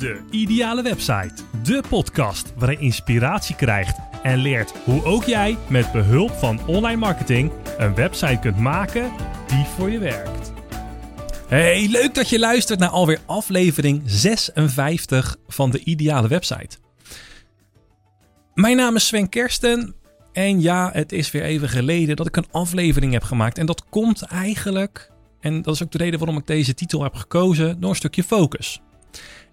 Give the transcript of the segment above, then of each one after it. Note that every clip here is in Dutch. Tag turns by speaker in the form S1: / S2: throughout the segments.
S1: De Ideale Website. De podcast waar je inspiratie krijgt en leert hoe ook jij met behulp van online marketing een website kunt maken die voor je werkt. Hey, leuk dat je luistert naar alweer aflevering 56 van De Ideale Website. Mijn naam is Sven Kersten en ja, het is weer even geleden dat ik een aflevering heb gemaakt. En dat komt eigenlijk, en dat is ook de reden waarom ik deze titel heb gekozen, door een stukje focus.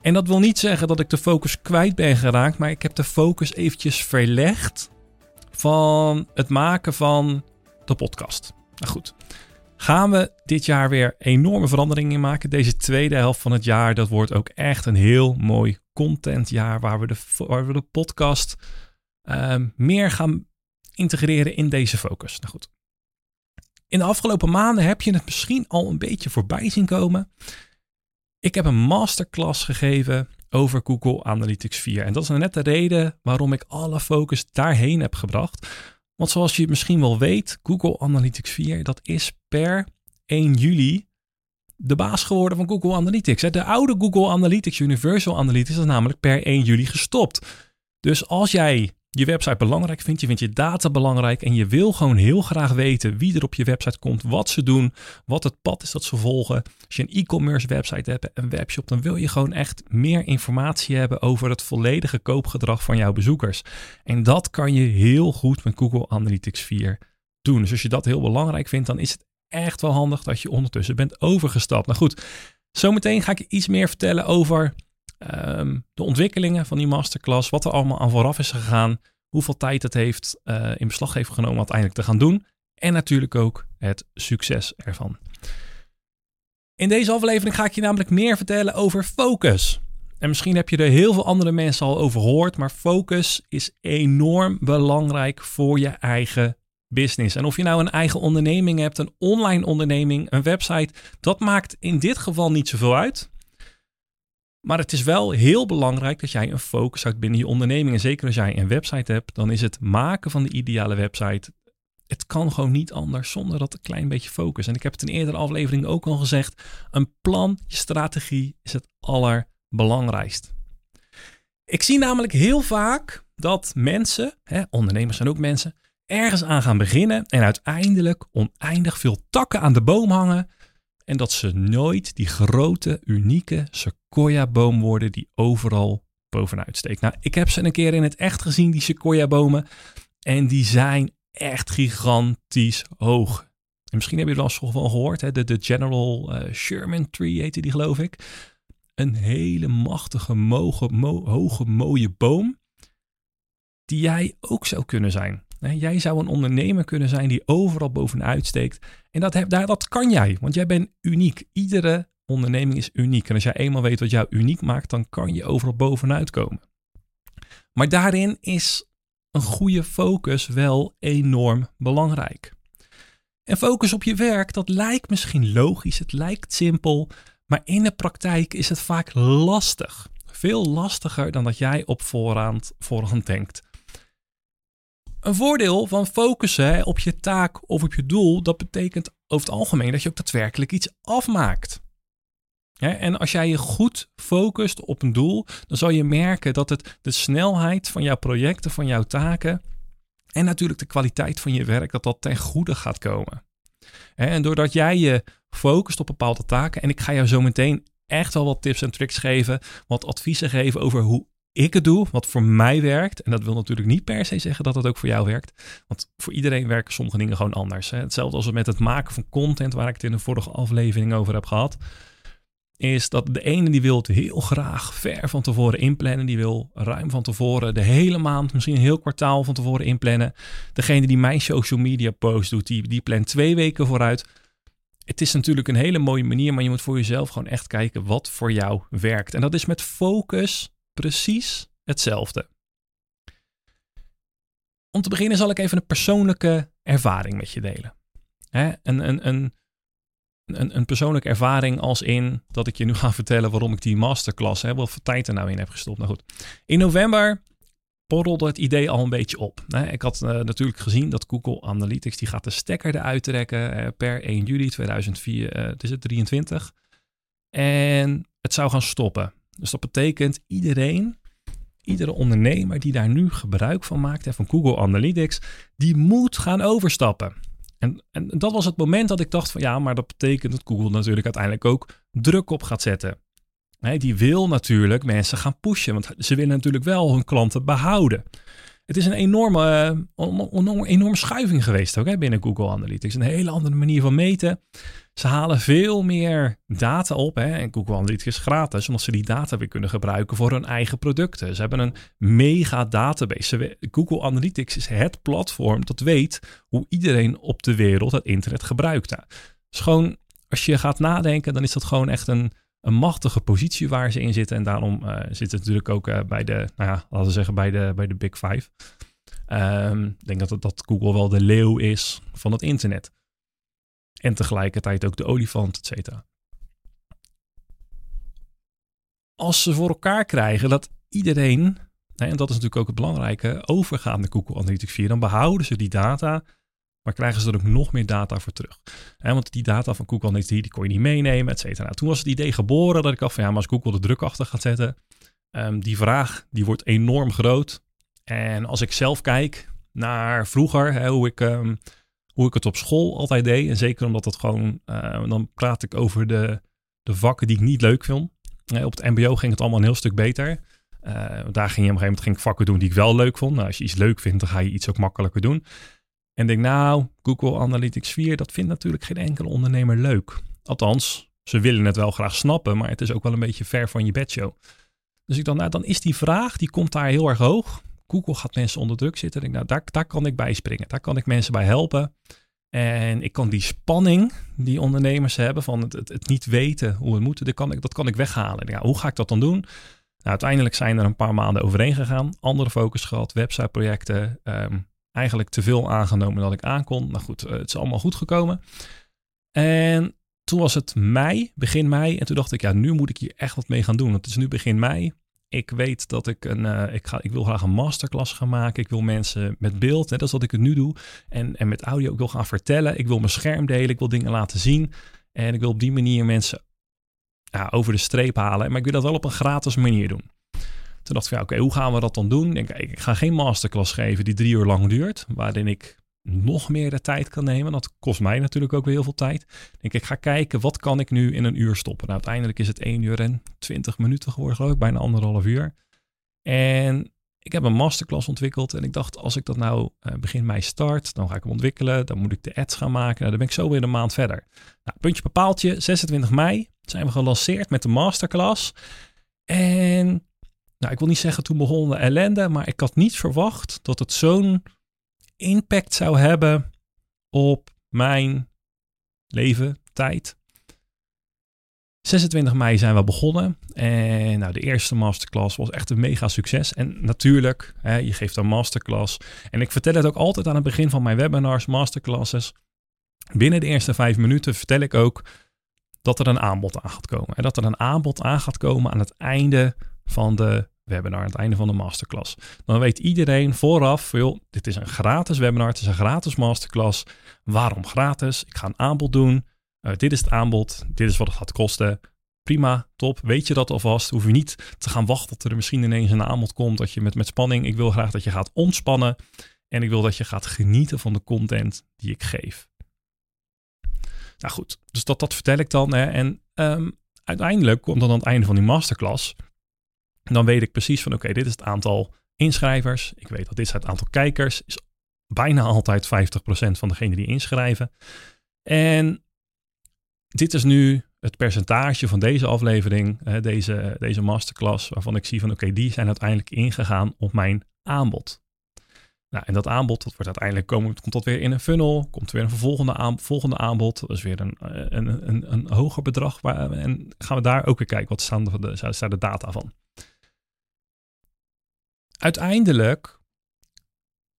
S1: En dat wil niet zeggen dat ik de focus kwijt ben geraakt, maar ik heb de focus eventjes verlegd van het maken van de podcast. Nou goed, gaan we dit jaar weer enorme veranderingen in maken. Deze tweede helft van het jaar, dat wordt ook echt een heel mooi contentjaar waar we de, waar we de podcast uh, meer gaan integreren in deze focus. Nou goed. In de afgelopen maanden heb je het misschien al een beetje voorbij zien komen. Ik heb een masterclass gegeven over Google Analytics 4. En dat is nou net de reden waarom ik alle focus daarheen heb gebracht. Want zoals je misschien wel weet, Google Analytics 4, dat is per 1 juli de baas geworden van Google Analytics. De oude Google Analytics, Universal Analytics, is namelijk per 1 juli gestopt. Dus als jij je website belangrijk vindt, je vindt je data belangrijk en je wil gewoon heel graag weten wie er op je website komt, wat ze doen, wat het pad is dat ze volgen. Als je een e-commerce website hebt, een webshop, dan wil je gewoon echt meer informatie hebben over het volledige koopgedrag van jouw bezoekers. En dat kan je heel goed met Google Analytics 4 doen. Dus als je dat heel belangrijk vindt, dan is het echt wel handig dat je ondertussen bent overgestapt. Nou goed, zometeen ga ik iets meer vertellen over um, de ontwikkelingen van die masterclass, wat er allemaal aan vooraf is gegaan, hoeveel tijd het heeft uh, in beslag genomen uiteindelijk te gaan doen en natuurlijk ook het succes ervan. In deze aflevering ga ik je namelijk meer vertellen over focus. En misschien heb je er heel veel andere mensen al over gehoord, maar focus is enorm belangrijk voor je eigen business. En of je nou een eigen onderneming hebt, een online onderneming, een website, dat maakt in dit geval niet zoveel uit. Maar het is wel heel belangrijk dat jij een focus houdt binnen je onderneming. En zeker als jij een website hebt, dan is het maken van de ideale website. Het kan gewoon niet anders zonder dat een klein beetje focus. En ik heb het in eerdere aflevering ook al gezegd. Een plan, je strategie is het allerbelangrijkst. Ik zie namelijk heel vaak dat mensen, hè, ondernemers zijn ook mensen, ergens aan gaan beginnen en uiteindelijk oneindig veel takken aan de boom hangen en dat ze nooit die grote, unieke sequoia-boom worden die overal bovenuit steekt. Nou, ik heb ze een keer in het echt gezien, die sequoia-bomen. En die zijn echt gigantisch hoog. En misschien heb je wel eens wel gehoord, hè? De, de General uh, Sherman Tree heette die, geloof ik. Een hele machtige, hoge, mooie boom. Die jij ook zou kunnen zijn. Jij zou een ondernemer kunnen zijn die overal bovenuit steekt. En dat, heb, dat kan jij, want jij bent uniek. Iedere onderneming is uniek. En als jij eenmaal weet wat jou uniek maakt, dan kan je overal bovenuit komen. Maar daarin is een goede focus wel enorm belangrijk. En focus op je werk, dat lijkt misschien logisch, het lijkt simpel, maar in de praktijk is het vaak lastig. Veel lastiger dan dat jij op voorhand, voorhand denkt. Een voordeel van focussen op je taak of op je doel, dat betekent over het algemeen dat je ook daadwerkelijk iets afmaakt. en als jij je goed focust op een doel, dan zal je merken dat het de snelheid van jouw projecten, van jouw taken en natuurlijk de kwaliteit van je werk, dat dat ten goede gaat komen. En doordat jij je focust op bepaalde taken, en ik ga jou zo meteen echt wel wat tips en tricks geven, wat adviezen geven over hoe ik het doe, wat voor mij werkt. En dat wil natuurlijk niet per se zeggen dat het ook voor jou werkt. Want voor iedereen werken sommige dingen gewoon anders. Hè. Hetzelfde als met het maken van content, waar ik het in de vorige aflevering over heb gehad. Is dat de ene die wil het heel graag ver van tevoren inplannen. Die wil ruim van tevoren de hele maand, misschien een heel kwartaal van tevoren inplannen. Degene die mijn social media post doet, die, die plant twee weken vooruit. Het is natuurlijk een hele mooie manier, maar je moet voor jezelf gewoon echt kijken wat voor jou werkt. En dat is met focus precies hetzelfde. Om te beginnen zal ik even een persoonlijke ervaring met je delen. Een, een, een, een, een persoonlijke ervaring als in dat ik je nu ga vertellen waarom ik die masterclass, hè, wat voor tijd er nou in heb gestopt. Nou goed, in november borrelde het idee al een beetje op. Ik had uh, natuurlijk gezien dat Google Analytics die gaat de stekker eruit trekken per 1 juli 2004, uh, het is het 23. En het zou gaan stoppen. Dus dat betekent iedereen, iedere ondernemer die daar nu gebruik van maakt, hè, van Google Analytics, die moet gaan overstappen. En, en dat was het moment dat ik dacht van ja, maar dat betekent dat Google natuurlijk uiteindelijk ook druk op gaat zetten. die wil natuurlijk mensen gaan pushen, want ze willen natuurlijk wel hun klanten behouden. Het is een enorme, uh, enorme schuiving geweest ook hè, binnen Google Analytics. Een hele andere manier van meten. Ze halen veel meer data op. Hè, en Google Analytics is gratis, omdat ze die data weer kunnen gebruiken voor hun eigen producten. Ze hebben een mega database. Google Analytics is het platform dat weet hoe iedereen op de wereld het internet gebruikt. Dus gewoon, als je gaat nadenken, dan is dat gewoon echt een een machtige positie waar ze in zitten. En daarom uh, zit het natuurlijk ook uh, bij de, nou ja, laten we zeggen, bij de, bij de Big Five. Um, ik denk dat, dat Google wel de leeuw is van het internet. En tegelijkertijd ook de olifant, et cetera. Als ze voor elkaar krijgen dat iedereen, en dat is natuurlijk ook het belangrijke, overgaat naar Google Analytics 4, dan behouden ze die data maar krijgen ze er ook nog meer data voor terug? want die data van Google Analytics, die kon je niet meenemen, et cetera. Toen was het idee geboren dat ik dacht van ja, maar als Google de druk achter gaat zetten, um, die vraag die wordt enorm groot. En als ik zelf kijk naar vroeger, hoe, ik, um, hoe ik het op school altijd deed, en zeker omdat het gewoon, uh, dan praat ik over de, de vakken die ik niet leuk vond. op het MBO ging het allemaal een heel stuk beter. Uh, daar ging je op een gegeven moment ging ik vakken doen die ik wel leuk vond. Nou, als je iets leuk vindt, dan ga je iets ook makkelijker doen. En denk, nou, Google Analytics 4, dat vindt natuurlijk geen enkele ondernemer leuk. Althans, ze willen het wel graag snappen, maar het is ook wel een beetje ver van je bedshow. Dus ik dacht, nou, dan is die vraag, die komt daar heel erg hoog. Google gaat mensen onder druk zitten. Denk, nou, daar, daar kan ik bij springen. Daar kan ik mensen bij helpen. En ik kan die spanning die ondernemers hebben van het, het, niet weten hoe het moet, dat kan ik, dat kan ik weghalen. Hoe ga ik dat dan doen? Nou, uiteindelijk zijn er een paar maanden overheen gegaan. Andere focus gehad, websiteprojecten, um, eigenlijk te veel aangenomen dat ik aankon. Nou goed, eh, het is allemaal goed gekomen. En toen was het mei, begin mei. En toen dacht ik, ja, nu moet ik hier echt wat mee gaan doen. Want het is nu begin mei. Ik weet dat ik een, uh, ik, ga, ik wil graag een masterclass gaan maken. Ik wil mensen met beeld, net als wat ik het nu doe. En, en met audio, ik wil gaan vertellen. Ik wil mijn scherm delen. Ik wil dingen laten zien. En ik wil op die manier mensen ja, over de streep halen. Maar ik wil dat wel op een gratis manier doen. Toen dacht ik, ja, oké, hoe gaan we dat dan doen? Ik, ik ga geen masterclass geven die drie uur lang duurt, waarin ik nog meer de tijd kan nemen. Dat kost mij natuurlijk ook weer heel veel tijd. Denk, ik ga kijken, wat kan ik nu in een uur stoppen? Nou, uiteindelijk is het 1 uur en 20 minuten geworden, geloof ik, bijna anderhalf uur. En ik heb een masterclass ontwikkeld en ik dacht, als ik dat nou uh, begin mei start, dan ga ik hem ontwikkelen. Dan moet ik de ads gaan maken. Nou, dan ben ik zo weer een maand verder. Nou, puntje bepaaltje, 26 mei zijn we gelanceerd met de masterclass. En nou, ik wil niet zeggen toen begon de ellende, maar ik had niet verwacht dat het zo'n impact zou hebben op mijn leven, tijd. 26 mei zijn we begonnen en nou, de eerste masterclass was echt een mega succes. En natuurlijk, hè, je geeft een masterclass. En ik vertel het ook altijd aan het begin van mijn webinars, masterclasses. Binnen de eerste vijf minuten vertel ik ook dat er een aanbod aan gaat komen. En dat er een aanbod aan gaat komen aan het einde van de webinar, aan het einde van de masterclass. Dan weet iedereen vooraf, joh, dit is een gratis webinar, het is een gratis masterclass. Waarom gratis? Ik ga een aanbod doen. Uh, dit is het aanbod, dit is wat het gaat kosten. Prima, top. Weet je dat alvast? Hoef je niet te gaan wachten tot er misschien ineens een aanbod komt. Dat je met, met spanning. Ik wil graag dat je gaat ontspannen. En ik wil dat je gaat genieten van de content die ik geef. Nou goed, dus dat, dat vertel ik dan. Hè. En um, uiteindelijk komt dan aan het einde van die masterclass dan weet ik precies van oké, dit is het aantal inschrijvers. Ik weet dat dit is het aantal kijkers. Is bijna altijd 50% van degenen die inschrijven. En dit is nu het percentage van deze aflevering, deze, deze masterclass, waarvan ik zie van oké, die zijn uiteindelijk ingegaan op mijn aanbod. Nou, en dat aanbod, dat wordt uiteindelijk komen, komt dat weer in een funnel, komt weer een vervolgende aan, volgende aanbod. Dat is weer een, een, een, een hoger bedrag. Waar, en gaan we daar ook weer kijken, wat staan de, staan de data van uiteindelijk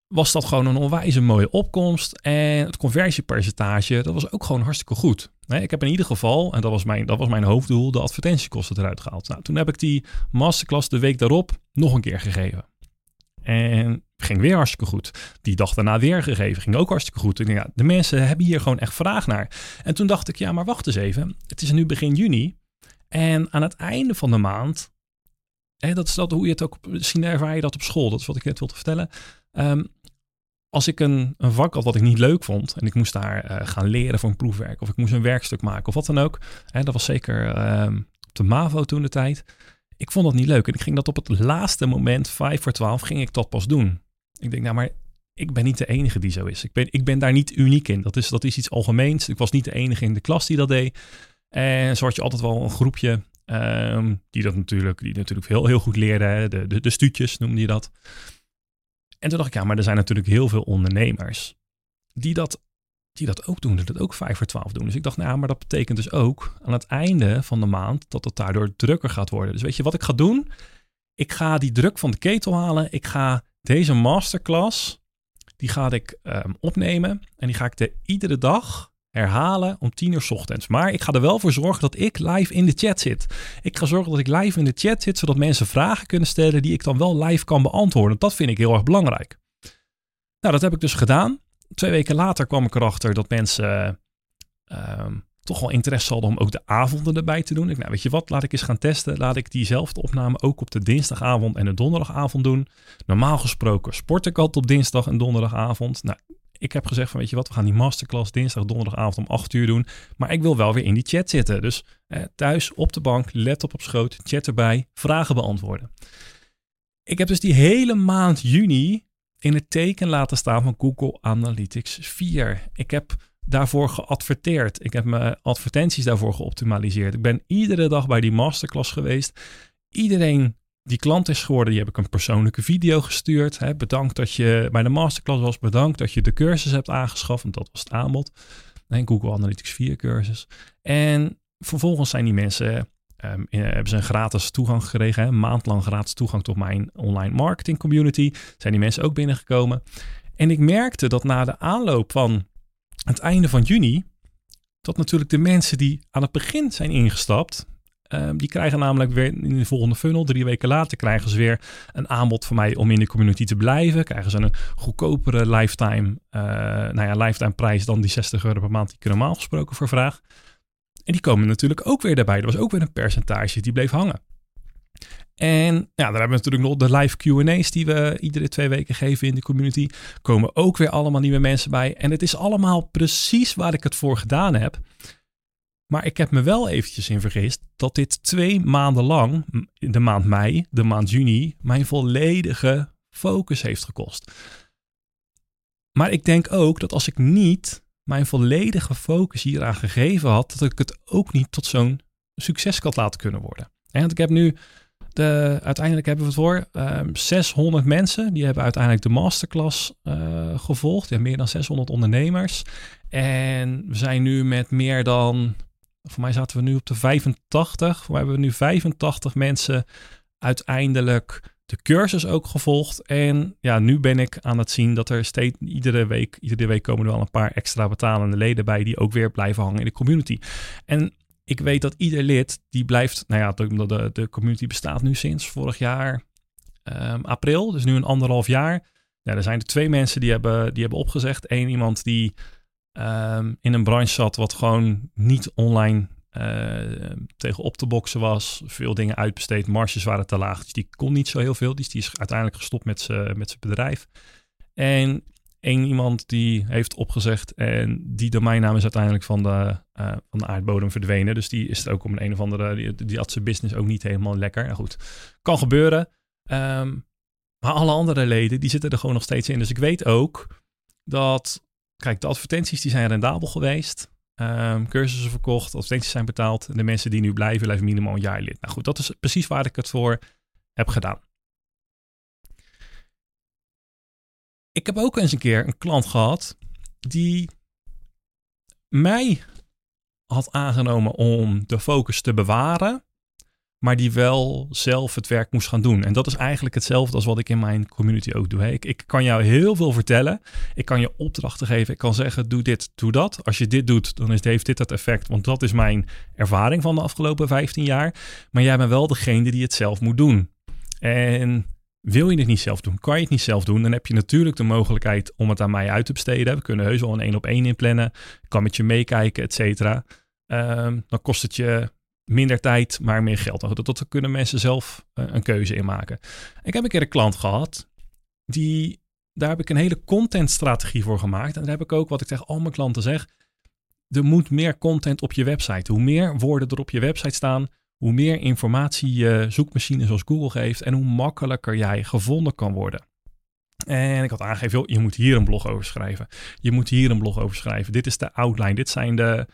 S1: was dat gewoon een onwijs mooie opkomst. En het conversiepercentage, dat was ook gewoon hartstikke goed. ik heb in ieder geval, en dat was, mijn, dat was mijn hoofddoel, de advertentiekosten eruit gehaald. Nou, toen heb ik die masterclass de week daarop nog een keer gegeven. En ging weer hartstikke goed. Die dag daarna weer gegeven, ging ook hartstikke goed. Ik ja, de mensen hebben hier gewoon echt vraag naar. En toen dacht ik, ja, maar wacht eens even. Het is nu begin juni. En aan het einde van de maand En dat is hoe je het ook, misschien ervaar je dat op school. Dat is wat ik net wilde vertellen. Ehm, als ik een, een vak had wat ik niet leuk vond en ik moest daar eh, gaan leren voor een proefwerk of ik moest een werkstuk maken of wat dan ook. En dat was zeker ehm, op de MAVO toen de tijd. Ik vond dat niet leuk en ik ging dat op het laatste moment, 5 voor 12, ging ik dat pas doen. Ik denk, nou maar ik ben niet de enige die zo is. Ik ben, ik ben daar niet uniek in. Dat is, dat is iets algemeens. Ik was niet de enige in de klas die dat deed. En zo had je altijd wel een groepje ehm, die dat natuurlijk, die natuurlijk heel, heel goed leerde. De, de, de stuutjes noemde je dat. En toen dacht ik, ja, maar er zijn natuurlijk heel veel ondernemers die dat, die dat ook doen, die dat ook 5 voor 12 doen. Dus ik dacht, nou, maar dat betekent dus ook aan het einde van de maand dat het daardoor drukker gaat worden. Dus weet je wat ik ga doen? Ik ga die druk van de ketel halen. Ik ga deze masterclass, die ga ik um, opnemen en die ga ik de iedere dag herhalen om 10 uur ochtends. Maar ik ga er wel voor zorgen dat ik live in de chat zit. Ik ga zorgen dat ik live in de chat zit, zodat mensen vragen kunnen stellen die ik dan wel live kan beantwoorden. Dat vind ik heel erg belangrijk. Nou, dat heb ik dus gedaan. Twee weken later kwam ik erachter dat mensen uh, toch wel interesse hadden om ook de avonden erbij te doen. Ik, nou, weet je wat, laat ik eens gaan testen. Laat ik diezelfde opname ook op de dinsdagavond en de donderdagavond doen. Normaal gesproken sport ik altijd op dinsdag en donderdagavond. Nou, ik heb gezegd van weet je wat, we gaan die masterclass dinsdag, donderdagavond om 8 uur doen. Maar ik wil wel weer in die chat zitten. Dus eh, thuis op de bank, laptop op schoot, chat erbij, vragen beantwoorden. Ik heb dus die hele maand juni in het teken laten staan van Google Analytics 4. Ik heb daarvoor geadverteerd. Ik heb mijn advertenties daarvoor geoptimaliseerd. Ik ben iedere dag bij die masterclass geweest. Iedereen die klant is geworden, die heb ik een persoonlijke video gestuurd. Hè. Bedankt dat je bij de masterclass was. Bedankt dat je de cursus hebt aangeschaft. Want dat was het aanbod. En Google Analytics 4 cursus. En vervolgens zijn die mensen, um, hebben ze een gratis toegang gekregen. Hè, een maand lang gratis toegang tot mijn online marketing community. Zijn die mensen ook binnengekomen. En ik merkte dat na de aanloop van het einde van juni, dat natuurlijk de mensen die aan het begin zijn ingestapt, Ehm, die krijgen namelijk weer in de volgende funnel, drie weken later, krijgen ze weer een aanbod van mij om in de community te blijven. Krijgen ze een goedkopere lifetime, uh, nou ja, lifetime prijs dan die 60 euro per maand die ik normaal gesproken voor vraag. En die komen natuurlijk ook weer daarbij. Er was ook weer een percentage die bleef hangen. En ja, dan hebben we natuurlijk nog de live QA's die we iedere twee weken geven in de community. Komen ook weer allemaal nieuwe mensen bij. En het is allemaal precies waar ik het voor gedaan heb. Maar ik heb me wel eventjes in vergist dat dit twee maanden lang, de maand mei, de maand juni, mijn volledige focus heeft gekost. Maar ik denk ook dat als ik niet mijn volledige focus hieraan gegeven had, dat ik het ook niet tot zo'n succes had laten kunnen worden. En ik heb nu, de, uiteindelijk hebben we het voor, 600 ehm, mensen, die hebben uiteindelijk de masterclass uh, gevolgd. Ja, meer dan 600 ondernemers. En we zijn nu met meer dan voor mij zaten we nu op de 85. We hebben nu 85 mensen uiteindelijk de cursus ook gevolgd. En ja, nu ben ik aan het zien dat er steeds iedere week, iedere week komen er wel een paar extra betalende leden bij die ook weer blijven hangen in de community. En ik weet dat ieder lid die blijft, nou ja, de, de, de community bestaat nu sinds vorig jaar um, april, dus nu een anderhalf jaar. Ja, er zijn er twee mensen die hebben, die hebben opgezegd. Eén iemand die Ehm, in een branche zat wat gewoon niet online uh, tegen op te boksen was. Veel dingen uitbesteed, marges waren te laag. Dus die kon niet zo heel veel. Dus die is uiteindelijk gestopt met zijn bedrijf. En één iemand die heeft opgezegd en die domeinnaam is uiteindelijk van de, uh, van de aardbodem verdwenen. Dus die is er ook om een, een of andere, die, die had zijn business ook niet helemaal lekker. En goed, kan gebeuren. Ehm, maar alle andere leden, die zitten er gewoon nog steeds in. Dus ik weet ook dat kijk, de advertenties die zijn rendabel geweest. Um, cursussen verkocht, advertenties zijn betaald. De mensen die nu blijven, blijven minimaal een jaar lid. Nou goed, dat is precies waar ik het voor heb gedaan. Ik heb ook eens een keer een klant gehad die mij had aangenomen om de focus te bewaren maar die wel zelf het werk moest gaan doen. En dat is eigenlijk hetzelfde als wat ik in mijn community ook doe. Ik, ik kan jou heel veel vertellen. Ik kan je opdrachten geven. Ik kan zeggen, doe dit, doe dat. Als je dit doet, dan is, heeft dit dat effect. Want dat is mijn ervaring van de afgelopen 15 jaar. Maar jij bent wel degene die het zelf moet doen. En wil je het niet zelf doen, kan je het niet zelf doen, dan heb je natuurlijk de mogelijkheid om het aan mij uit te besteden. We kunnen heus wel een één op één inplannen. Ik kan met je meekijken, et cetera. Ehm, dan kost het je minder tijd, maar meer geld. Dat, dat kunnen mensen zelf eh, een keuze in maken. Ik heb een keer een klant gehad, die, daar heb ik een hele contentstrategie voor gemaakt. En daar heb ik ook, wat ik tegen al mijn klanten zeg, er moet meer content op je website. Hoe meer woorden er op je website staan, hoe meer informatie je zoekmachine zoals Google geeft en hoe makkelijker jij gevonden kan worden. En ik had aangegeven, je moet hier een blog over schrijven. Je moet hier een blog over schrijven. Dit is de outline. Dit zijn de,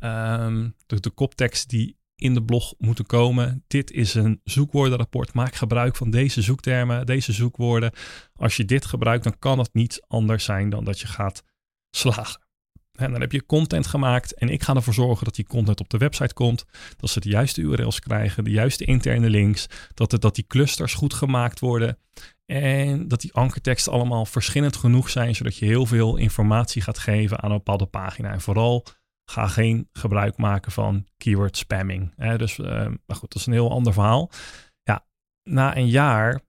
S1: um, de, de kopteksten die in de blog moeten komen. Dit is een zoekwoordenrapport. Maak gebruik van deze zoektermen, deze zoekwoorden. Als je dit gebruikt, dan kan het niet anders zijn dan dat je gaat slagen. En dan heb je content gemaakt en ik ga ervoor zorgen dat die content op de website komt. Dat ze de juiste URL's krijgen, de juiste interne links. Dat, het, dat die clusters goed gemaakt worden. En dat die ankerteksten allemaal verschillend genoeg zijn, zodat je heel veel informatie gaat geven aan een bepaalde pagina. En vooral ga geen gebruik maken van keyword spamming. Dus, uh, maar goed, dat is een heel ander verhaal. Ja, na een jaar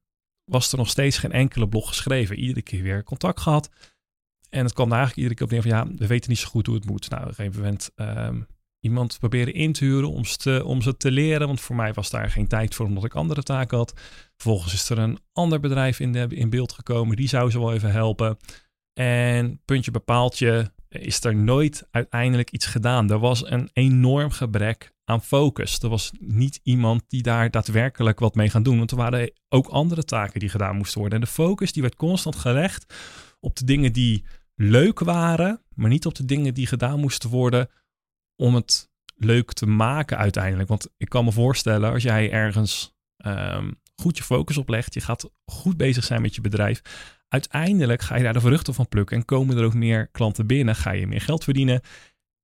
S1: was er nog steeds geen enkele blog geschreven. Iedere keer weer contact gehad. En het kwam eigenlijk iedere keer op neer van ja, we weten niet zo goed hoe het moet. Nou, op een gegeven moment um, iemand proberen in te huren om ze, om ze te leren. Want voor mij was daar geen tijd voor, omdat ik andere taken had. Vervolgens is er een ander bedrijf in, in beeld gekomen. Die zou ze wel even helpen. En puntje bepaaltje is er nooit uiteindelijk iets gedaan. Er was een enorm gebrek aan focus. Er was niet iemand die daar daadwerkelijk wat mee gaan doen. Want er waren ook andere taken die gedaan moesten worden. En de focus die werd constant gelegd op de dingen die leuk waren, maar niet op de dingen die gedaan moesten worden om het leuk te maken uiteindelijk. Want ik kan me voorstellen, als jij ergens ehm, goed je focus op legt, je gaat goed bezig zijn met je bedrijf, uiteindelijk ga je daar de vruchten van plukken en komen er ook meer klanten binnen, ga je meer geld verdienen.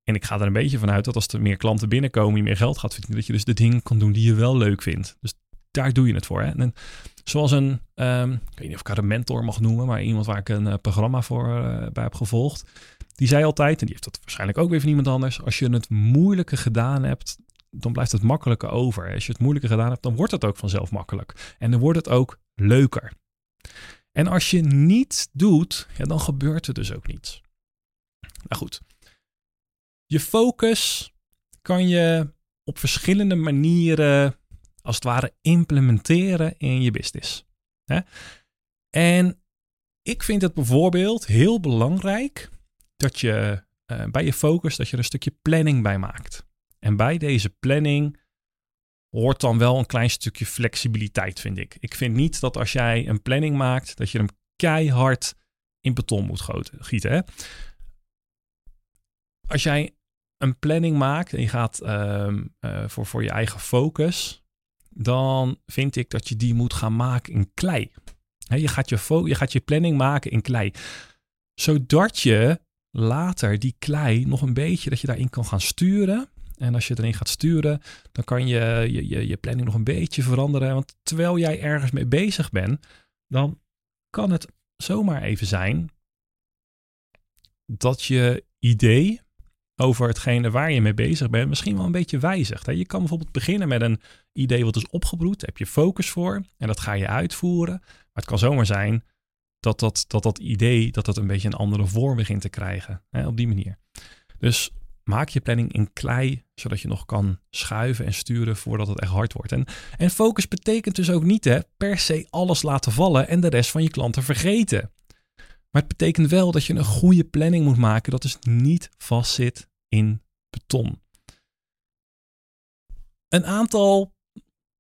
S1: En ik ga er een beetje vanuit dat als er meer klanten binnenkomen, je meer geld gaat verdienen, dat je dus de dingen kan doen die je wel leuk vindt. Dus daar doe je het voor. Hè? En zoals een, um, ik weet niet of ik haar een mentor mag noemen, maar iemand waar ik een uh, programma voor uh, bij heb gevolgd. Die zei altijd, en die heeft dat waarschijnlijk ook weer van iemand anders, als je het moeilijke gedaan hebt, dan blijft het makkelijker over. Als je het moeilijke gedaan hebt, dan wordt het ook vanzelf makkelijk. En dan wordt het ook leuker. En als je niets doet, ja, dan gebeurt er dus ook niets. Nou goed. Je focus kan je op verschillende manieren als het ware implementeren in je business. En ik vind het bijvoorbeeld heel belangrijk dat je uh, bij je focus dat je er een stukje planning bij maakt. En bij deze planning hoort dan wel een klein stukje flexibiliteit, vind ik. Ik vind niet dat als jij een planning maakt, dat je hem keihard in beton moet gieten. Hè? Als jij een planning maakt en je gaat uh, uh, voor, voor je eigen focus, dan vind ik dat je die moet gaan maken in klei. je, gaat je, je gaat je planning maken in klei. Zodat je later die klei nog een beetje, dat je daarin kan gaan sturen. En als je erin gaat sturen, dan kan je je, je, je planning nog een beetje veranderen. Want terwijl jij ergens mee bezig bent, dan kan het zomaar even zijn dat je idee over hetgene waar je mee bezig bent misschien wel een beetje wijzigt. Je kan bijvoorbeeld beginnen met een idee wat is opgebroed, daar heb je focus voor en dat ga je uitvoeren. Maar het kan zomaar zijn dat dat, dat, dat idee dat dat een beetje een andere vorm begint te krijgen hè, op die manier. Dus maak je planning in klei, zodat je nog kan schuiven en sturen voordat het echt hard wordt. En, en focus betekent dus ook niet hè, per se alles laten vallen en de rest van je klanten vergeten. Maar het betekent wel dat je een goede planning moet maken dat dus niet vastzit in beton. Een aantal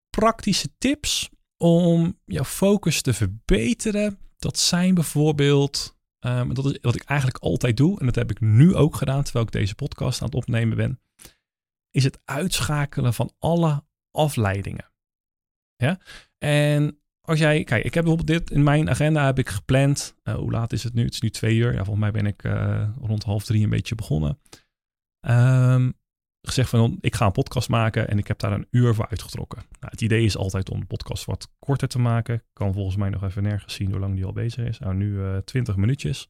S1: praktische tips om jouw focus te verbeteren. Dat zijn bijvoorbeeld, um, dat is wat ik eigenlijk altijd doe, en dat heb ik nu ook gedaan terwijl ik deze podcast aan het opnemen ben, is het uitschakelen van alle afleidingen. Ja? En als jij, kijk, ik heb bijvoorbeeld dit in mijn agenda heb ik gepland. Uh, hoe laat is het nu? Het is nu twee uur. Ja, volgens mij ben ik uh, rond half drie een beetje begonnen. Um, gezegd van ik ga een podcast maken en ik heb daar een uur voor uitgetrokken. Nou, het idee is altijd om de podcast wat korter te maken. Kan volgens mij nog even nergens zien hoe lang die al bezig is. Nou, nu uh, eh, 20 minuutjes.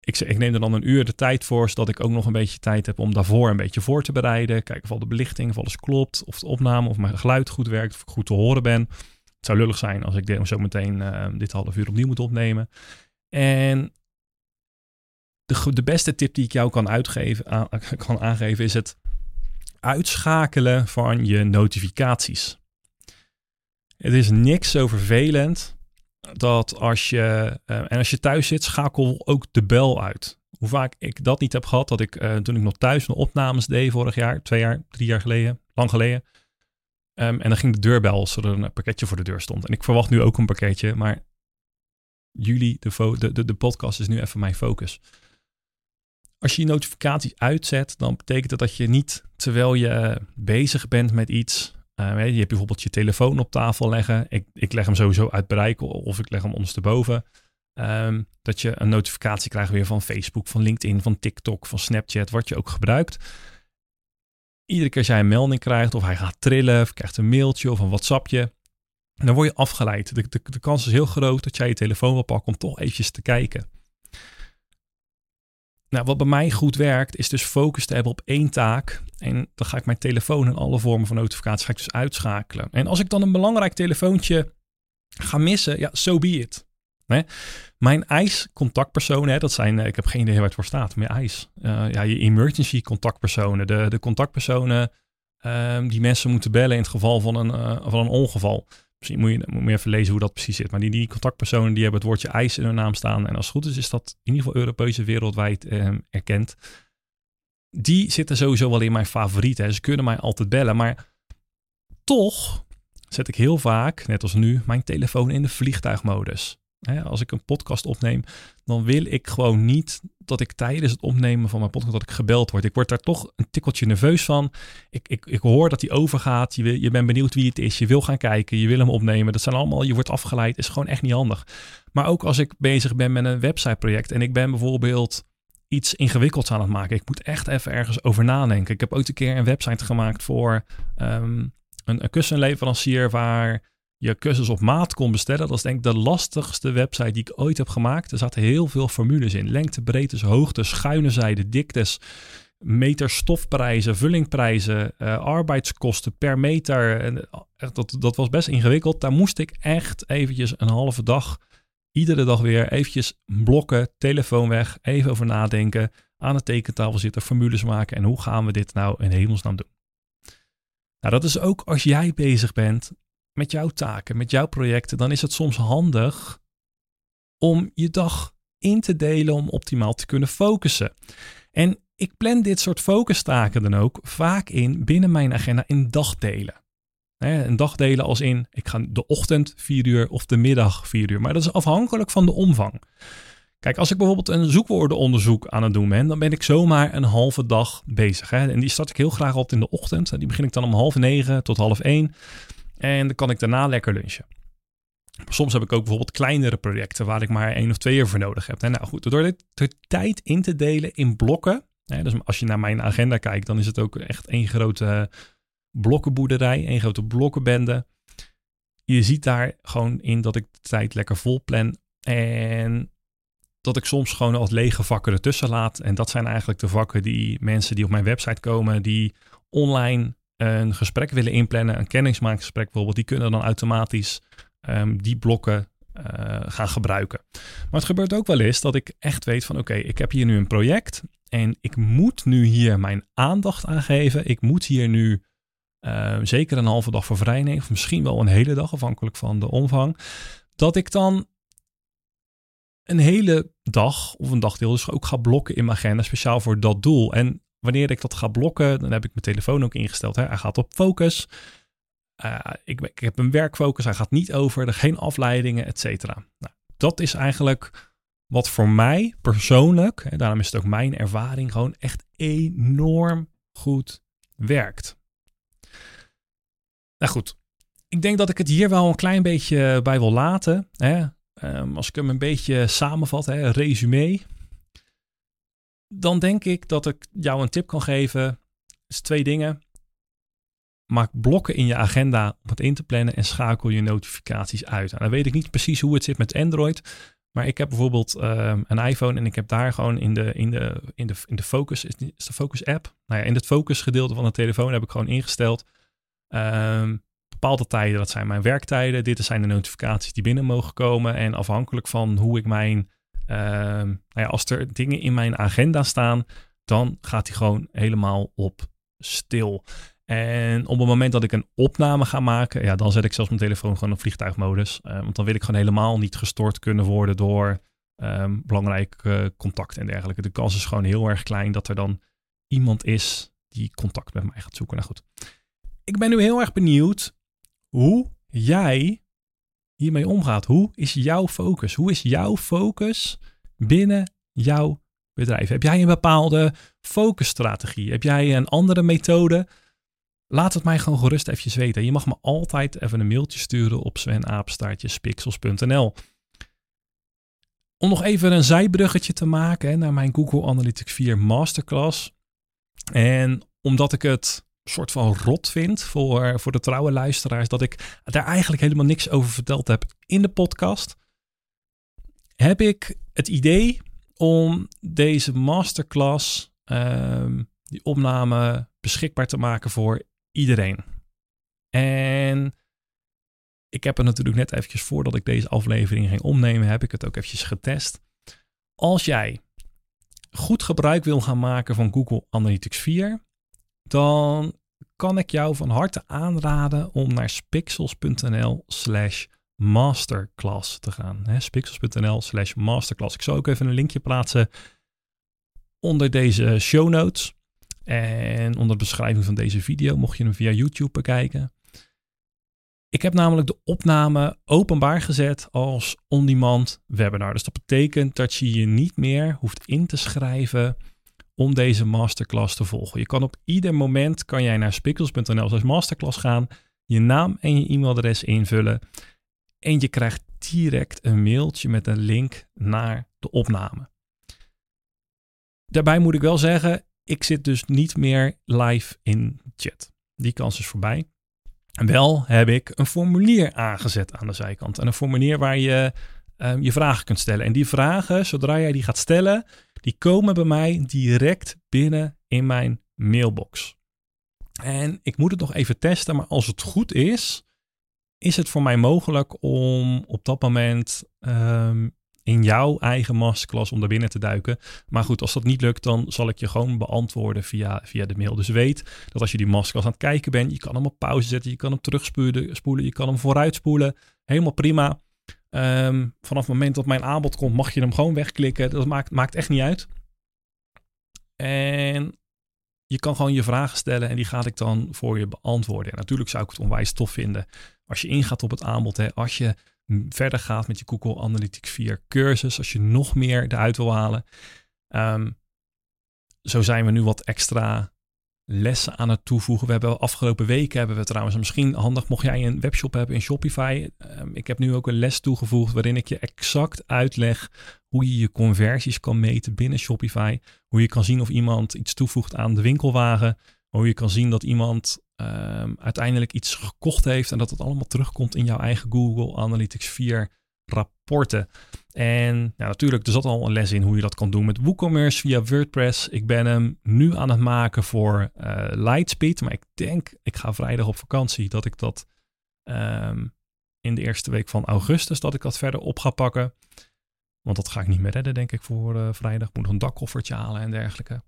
S1: Ik, ik neem er dan een uur de tijd voor, zodat ik ook nog een beetje tijd heb om daarvoor een beetje voor te bereiden. Kijken of al de belichting, of alles klopt, of de opname, of mijn geluid goed werkt, of ik goed te horen ben. Het zou lullig zijn als ik zo meteen uh, dit half uur opnieuw moet opnemen. En de, de beste tip die ik jou kan, uitgeven, kan aangeven is het uitschakelen van je notificaties. Het is niks zo vervelend dat als je, uh, en als je thuis zit, schakel ook de bel uit. Hoe vaak ik dat niet heb gehad, dat ik uh, toen ik nog thuis een opnames deed vorig jaar, twee jaar, drie jaar geleden, lang geleden. Um, en dan ging de deurbel als er een pakketje voor de deur stond. En ik verwacht nu ook een pakketje, maar jullie, de, de, de, de podcast is nu even mijn focus. Als je je notificaties uitzet, dan betekent dat dat je niet terwijl je bezig bent met iets. Uh, je hebt bijvoorbeeld je telefoon op tafel leggen. Ik, ik leg hem sowieso uit bereik of ik leg hem ondersteboven. Um, dat je een notificatie krijgt weer van Facebook, van LinkedIn, van TikTok, van Snapchat, wat je ook gebruikt. Iedere keer als jij een melding krijgt, of hij gaat trillen, of krijgt een mailtje of een WhatsAppje, dan word je afgeleid. De, de, de kans is heel groot dat jij je telefoon wil pakken om toch eventjes te kijken. Nou, wat bij mij goed werkt, is dus focus te hebben op één taak. En dan ga ik mijn telefoon en alle vormen van notificaties ga ik dus uitschakelen. En als ik dan een belangrijk telefoontje ga missen, ja, so be it. Mijn IJs-contactpersonen, dat zijn, eh, ik heb geen idee waar het voor staat, maar IJs. Uh, ja, je emergency contactpersonen, de, de contactpersonen um, die mensen moeten bellen in het geval van een, uh, van een ongeval. Misschien moet je, moet je even lezen hoe dat precies zit. Maar die, die contactpersonen die hebben het woordje ijs in hun naam staan. En als het goed is, is dat in ieder geval Europese wereldwijd eh, erkend. Die zitten sowieso wel in mijn favorieten. Ze kunnen mij altijd bellen. Maar toch zet ik heel vaak, net als nu, mijn telefoon in de vliegtuigmodus als ik een podcast opneem, dan wil ik gewoon niet dat ik tijdens het opnemen van mijn podcast dat ik gebeld word. Ik word daar toch een tikkeltje nerveus van. Ik, ik, ik hoor dat hij overgaat. Je, je bent benieuwd wie het is. Je wil gaan kijken. Je wil hem opnemen. Dat zijn allemaal, je wordt afgeleid. Is gewoon echt niet handig. Maar ook als ik bezig ben met een websiteproject en ik ben bijvoorbeeld iets ingewikkelds aan het maken. Ik moet echt even ergens over nadenken. Ik heb ook een keer een website gemaakt voor um, een, een kussenleverancier waar je kussens op maat kon bestellen. Dat is denk ik de lastigste website die ik ooit heb gemaakt. Er zaten heel veel formules in. Lengte, breedtes, hoogte, schuine zijde, diktes, meter stofprijzen, vullingprijzen, uh, arbeidskosten per meter. En, echt, dat, dat was best ingewikkeld. Daar moest ik echt eventjes een halve dag, iedere dag weer eventjes blokken, telefoon weg, even over nadenken, aan de tekentafel zitten, formules maken en hoe gaan we dit nou in hemelsnaam doen. Nou, dat is ook als jij bezig bent met jouw taken, met jouw projecten, dan is het soms handig om je dag in te delen om optimaal te kunnen focussen. En ik plan dit soort focustaken dan ook vaak in binnen mijn agenda in dagdelen. een dagdelen als in, ik ga de ochtend vier uur of de middag vier uur. Maar dat is afhankelijk van de omvang. Kijk, als ik bijvoorbeeld een zoekwoordenonderzoek aan het doen ben, dan ben ik zomaar een halve dag bezig. Hè? En die start ik heel graag altijd in de ochtend. Die begin ik dan om half negen tot half één. En dan kan ik daarna lekker lunchen. Soms heb ik ook bijvoorbeeld kleinere projecten waar ik maar één of twee uur voor nodig heb. Nou goed, door dit de tijd in te delen in blokken. Hè, dus als je naar mijn agenda kijkt, dan is het ook echt één grote blokkenboerderij, één grote blokkenbende. Je ziet daar gewoon in dat ik de tijd lekker vol plan. En dat ik soms gewoon als lege vakken ertussen laat. En dat zijn eigenlijk de vakken die mensen die op mijn website komen, die online een gesprek willen inplannen, een kennismakingsgesprek bijvoorbeeld, die kunnen dan automatisch um, die blokken uh, gaan gebruiken. Maar het gebeurt ook wel eens dat ik echt weet van oké, ik heb hier nu een project en ik moet nu hier mijn aandacht aan geven. Ik moet hier nu uh, zeker een halve dag voor vrij nemen, of misschien wel een hele dag, afhankelijk van de omvang. Dat ik dan een hele dag of een dagdeel dus ook ga blokken in mijn agenda, speciaal voor dat doel. En wanneer ik dat ga blokken, dan heb ik mijn telefoon ook ingesteld. Hè. Hij gaat op focus. Uh, ik, ik, heb een werkfocus, hij gaat niet over, er geen afleidingen, et cetera. Nou, dat is eigenlijk wat voor mij persoonlijk, en daarom is het ook mijn ervaring, gewoon echt enorm goed werkt. Nou goed, ik denk dat ik het hier wel een klein beetje bij wil laten. Hè. Um, als ik hem een beetje samenvat, hè, resume dan denk ik dat ik jou een tip kan geven. is twee dingen. Maak blokken in je agenda om het in te plannen en schakel je notificaties uit. En dan weet ik niet precies hoe het zit met Android. Maar ik heb bijvoorbeeld ehm, een iPhone en ik heb daar gewoon in de, in de, in de, in de focus, is, de focus app? Nou ja, in het focus gedeelte van de telefoon heb ik gewoon ingesteld. Um, bepaalde tijden, dat zijn mijn werktijden. Dit zijn de notificaties die binnen mogen komen. En afhankelijk van hoe ik mijn Ehm, nou ja, als er dingen in mijn agenda staan, dan gaat hij gewoon helemaal op stil. En op het moment dat ik een opname ga maken, ja, dan zet ik zelfs mijn telefoon gewoon op vliegtuigmodus. Uh, want dan wil ik gewoon helemaal niet gestoord kunnen worden door um, belangrijk uh, contact en dergelijke. De kans is gewoon heel erg klein dat er dan iemand is die contact met mij gaat zoeken. Nou goed, ik ben nu heel erg benieuwd hoe jij hiermee omgaat. Hoe is jouw focus? Hoe is jouw focus binnen jouw bedrijf? Heb jij een bepaalde focusstrategie? Heb jij een andere methode? Laat het mij gewoon gerust even weten. Je mag me altijd even een mailtje sturen op zwenaapstaartjespixels.nl. Om nog even een zijbruggetje te maken naar mijn Google Analytics 4 Masterclass. En omdat ik het soort van rot vind voor, voor de trouwe luisteraars, dat ik daar eigenlijk helemaal niks over verteld heb in de podcast, heb ik het idee om deze masterclass, um, die opname, beschikbaar te maken voor iedereen. En ik heb er natuurlijk net eventjes voordat ik deze aflevering ging opnemen, heb ik het ook eventjes getest. Als jij goed gebruik wil gaan maken van Google Analytics 4, dan kan ik jou van harte aanraden om naar spixels.nl slash masterclass te gaan. Spixels.nl slash masterclass. Ik zal ook even een linkje plaatsen onder deze show notes. En onder de beschrijving van deze video, mocht je hem via YouTube bekijken. Ik heb namelijk de opname openbaar gezet als on-demand webinar. Dus dat betekent dat je je niet meer hoeft in te schrijven om deze masterclass te volgen. Je kan op ieder moment kan jij naar spikkels.nl als masterclass gaan, je naam en je e-mailadres invullen en je krijgt direct een mailtje met een link naar de opname. Daarbij moet ik wel zeggen, ik zit dus niet meer live in chat. Die kans is voorbij. Wel heb ik een formulier aangezet aan de zijkant. En een formulier waar je um, je vragen kunt stellen. En die vragen, zodra jij die gaat stellen, die komen bij mij direct binnen in mijn mailbox. En ik moet het nog even testen, maar als het goed is, is het voor mij mogelijk om op dat moment um, in jouw eigen masterclass om daar binnen te duiken. Maar goed, als dat niet lukt, dan zal ik je gewoon beantwoorden via, via de mail. Dus weet dat als je die masterclass aan het kijken bent, je kan hem op pauze zetten, je kan hem terugspoelen, spoelen, je kan hem vooruitspoelen. Helemaal prima. Um, vanaf het moment dat mijn aanbod komt, mag je hem gewoon wegklikken. Dat maakt, maakt echt niet uit. En je kan gewoon je vragen stellen en die ga ik dan voor je beantwoorden. En natuurlijk zou ik het onwijs tof vinden als je ingaat op het aanbod. Hè, als je verder gaat met je Google Analytics 4 cursus, als je nog meer eruit wil halen. Um, zo zijn we nu wat extra lessen aan het toevoegen. We hebben afgelopen weken hebben we trouwens misschien handig mocht jij een webshop hebben in Shopify. Um, ik heb nu ook een les toegevoegd waarin ik je exact uitleg hoe je je conversies kan meten binnen Shopify. Hoe je kan zien of iemand iets toevoegt aan de winkelwagen. Hoe je kan zien dat iemand um, uiteindelijk iets gekocht heeft en dat het allemaal terugkomt in jouw eigen Google Analytics 4 rapporten. En natuurlijk, er zat al een les in hoe je dat kan doen met WooCommerce via WordPress. Ik ben hem nu aan het maken voor uh, Lightspeed, maar ik denk, ik ga vrijdag op vakantie, dat ik dat um, in de eerste week van augustus, dat ik dat verder op ga pakken. Want dat ga ik niet meer redden, denk ik, voor uh, vrijdag. Ik moet nog een dakkoffertje halen en dergelijke.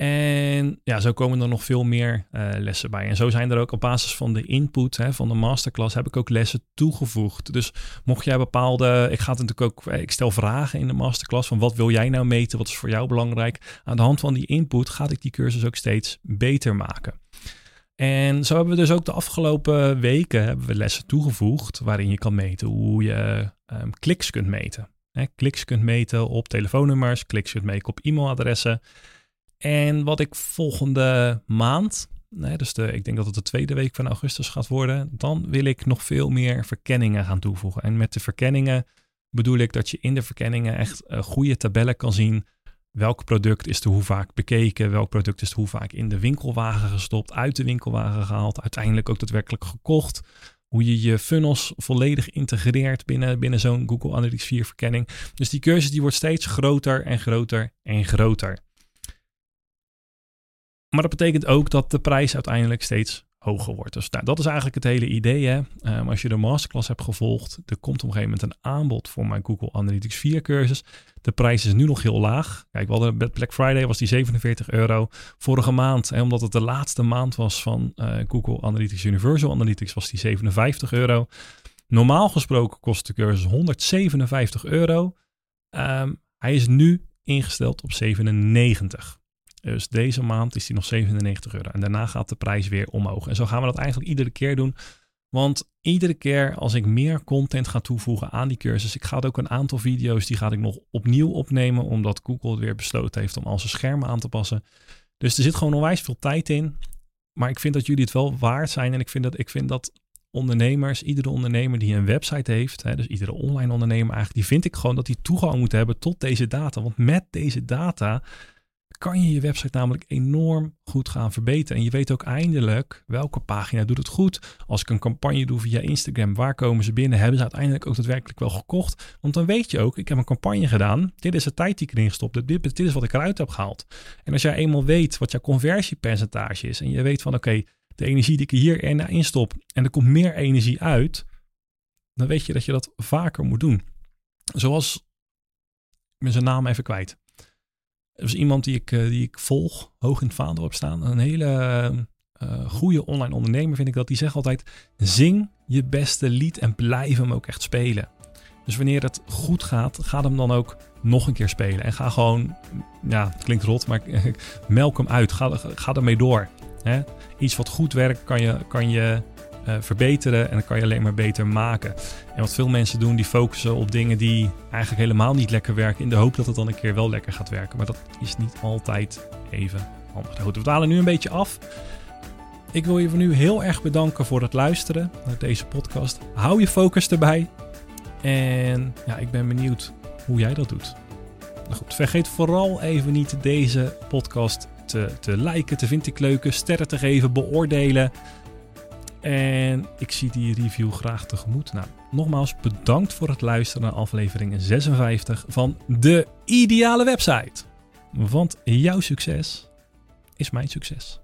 S1: En ja, zo komen er nog veel meer uh, lessen bij. En zo zijn er ook op basis van de input hè, van de masterclass heb ik ook lessen toegevoegd. Dus mocht jij bepaalde, ik ga het natuurlijk ook, eh, ik stel vragen in de masterclass van wat wil jij nou meten, wat is voor jou belangrijk. Aan de hand van die input ga ik die cursus ook steeds beter maken. En zo hebben we dus ook de afgelopen weken hebben we lessen toegevoegd waarin je kan meten hoe je um, kliks kunt meten. Kliks kunt meten op telefoonnummers, kliks kunt meten op e-mailadressen. En wat ik volgende maand, nee, dus ik denk dat het de tweede week van augustus gaat worden, dan wil ik nog veel meer verkenningen gaan toevoegen. En met de verkenningen bedoel ik dat je in de verkenningen echt uh, goede tabellen kan zien. Welk product is er hoe vaak bekeken? Welk product is er hoe vaak in de winkelwagen gestopt, uit de winkelwagen gehaald, uiteindelijk ook daadwerkelijk gekocht? Hoe je je funnels volledig integreert binnen, binnen zo'n Google Analytics 4 verkenning. Dus die cursus die wordt steeds groter en groter en groter. Maar dat betekent ook dat de prijs uiteindelijk steeds hoger wordt. Dus nou, dat is eigenlijk het hele idee. Hè? Um, als je de masterclass hebt gevolgd, er komt op een gegeven moment een aanbod voor mijn Google Analytics 4 cursus. De prijs is nu nog heel laag. Kijk, we hadden Black Friday was die 47 euro. Vorige maand, omdat het de laatste maand was van uh, Google Analytics Universal Analytics, was die 57 euro. Normaal gesproken kost de cursus 157 euro. Um, hij is nu ingesteld op 97. Dus deze maand is die nog 97 euro. En daarna gaat de prijs weer omhoog. En zo gaan we dat eigenlijk iedere keer doen. Want iedere keer als ik meer content ga toevoegen aan die cursus, ik ga ook een aantal video's, die ga ik nog opnieuw opnemen, omdat Google weer besloten heeft om al zijn schermen aan te passen. Dus er zit gewoon onwijs veel tijd in. Maar ik vind dat jullie het wel waard zijn. En ik vind dat, ik vind dat ondernemers, iedere ondernemer die een website heeft, hè, dus iedere online ondernemer eigenlijk, die vind ik gewoon dat die toegang moet hebben tot deze data. Want met deze data kan je je website namelijk enorm goed gaan verbeteren. En je weet ook eindelijk welke pagina doet het goed. Als ik een campagne doe via Instagram, waar komen ze binnen? Hebben ze uiteindelijk ook daadwerkelijk wel gekocht? Want dan weet je ook, ik heb een campagne gedaan. Dit is de tijd die ik erin gestopt heb. Dit, dit is wat ik eruit heb gehaald. En als jij eenmaal weet wat jouw conversiepercentage is. En je weet van oké, de energie die ik hier in stop en er komt meer energie uit. Dan weet je dat je dat vaker moet doen. Zoals, ik ben zijn naam even kwijt. Er is iemand die ik, eh, die ik volg, hoog in het vaandel heb staan. Een hele uh, goede online ondernemer vind ik dat. Die zegt altijd, zing je beste lied en blijf hem ook echt spelen. Dus wanneer het goed gaat, ga hem dan ook nog een keer spelen. En ga gewoon, ja, het klinkt rot, maar melk hem uit. Ga, ga ermee door. Hè? Iets wat goed werkt, kan je, kan je uh, verbeteren en dan kan je alleen maar beter maken. En wat veel mensen doen, die focussen op dingen die eigenlijk helemaal niet lekker werken, in de hoop dat het dan een keer wel lekker gaat werken. Maar dat is niet altijd even handig. Goed, we dalen nu een beetje af. Ik wil je voor nu heel erg bedanken voor het luisteren naar deze podcast. Hou je focus erbij. En ja, ik ben benieuwd hoe jij dat doet. Nou goed, vergeet vooral even niet deze podcast te, te liken, te vind ik leuke, sterren te geven, beoordelen. En ik zie die review graag tegemoet. Nou, nogmaals bedankt voor het luisteren naar aflevering 56 van De Ideale Website. Want jouw succes is mijn succes.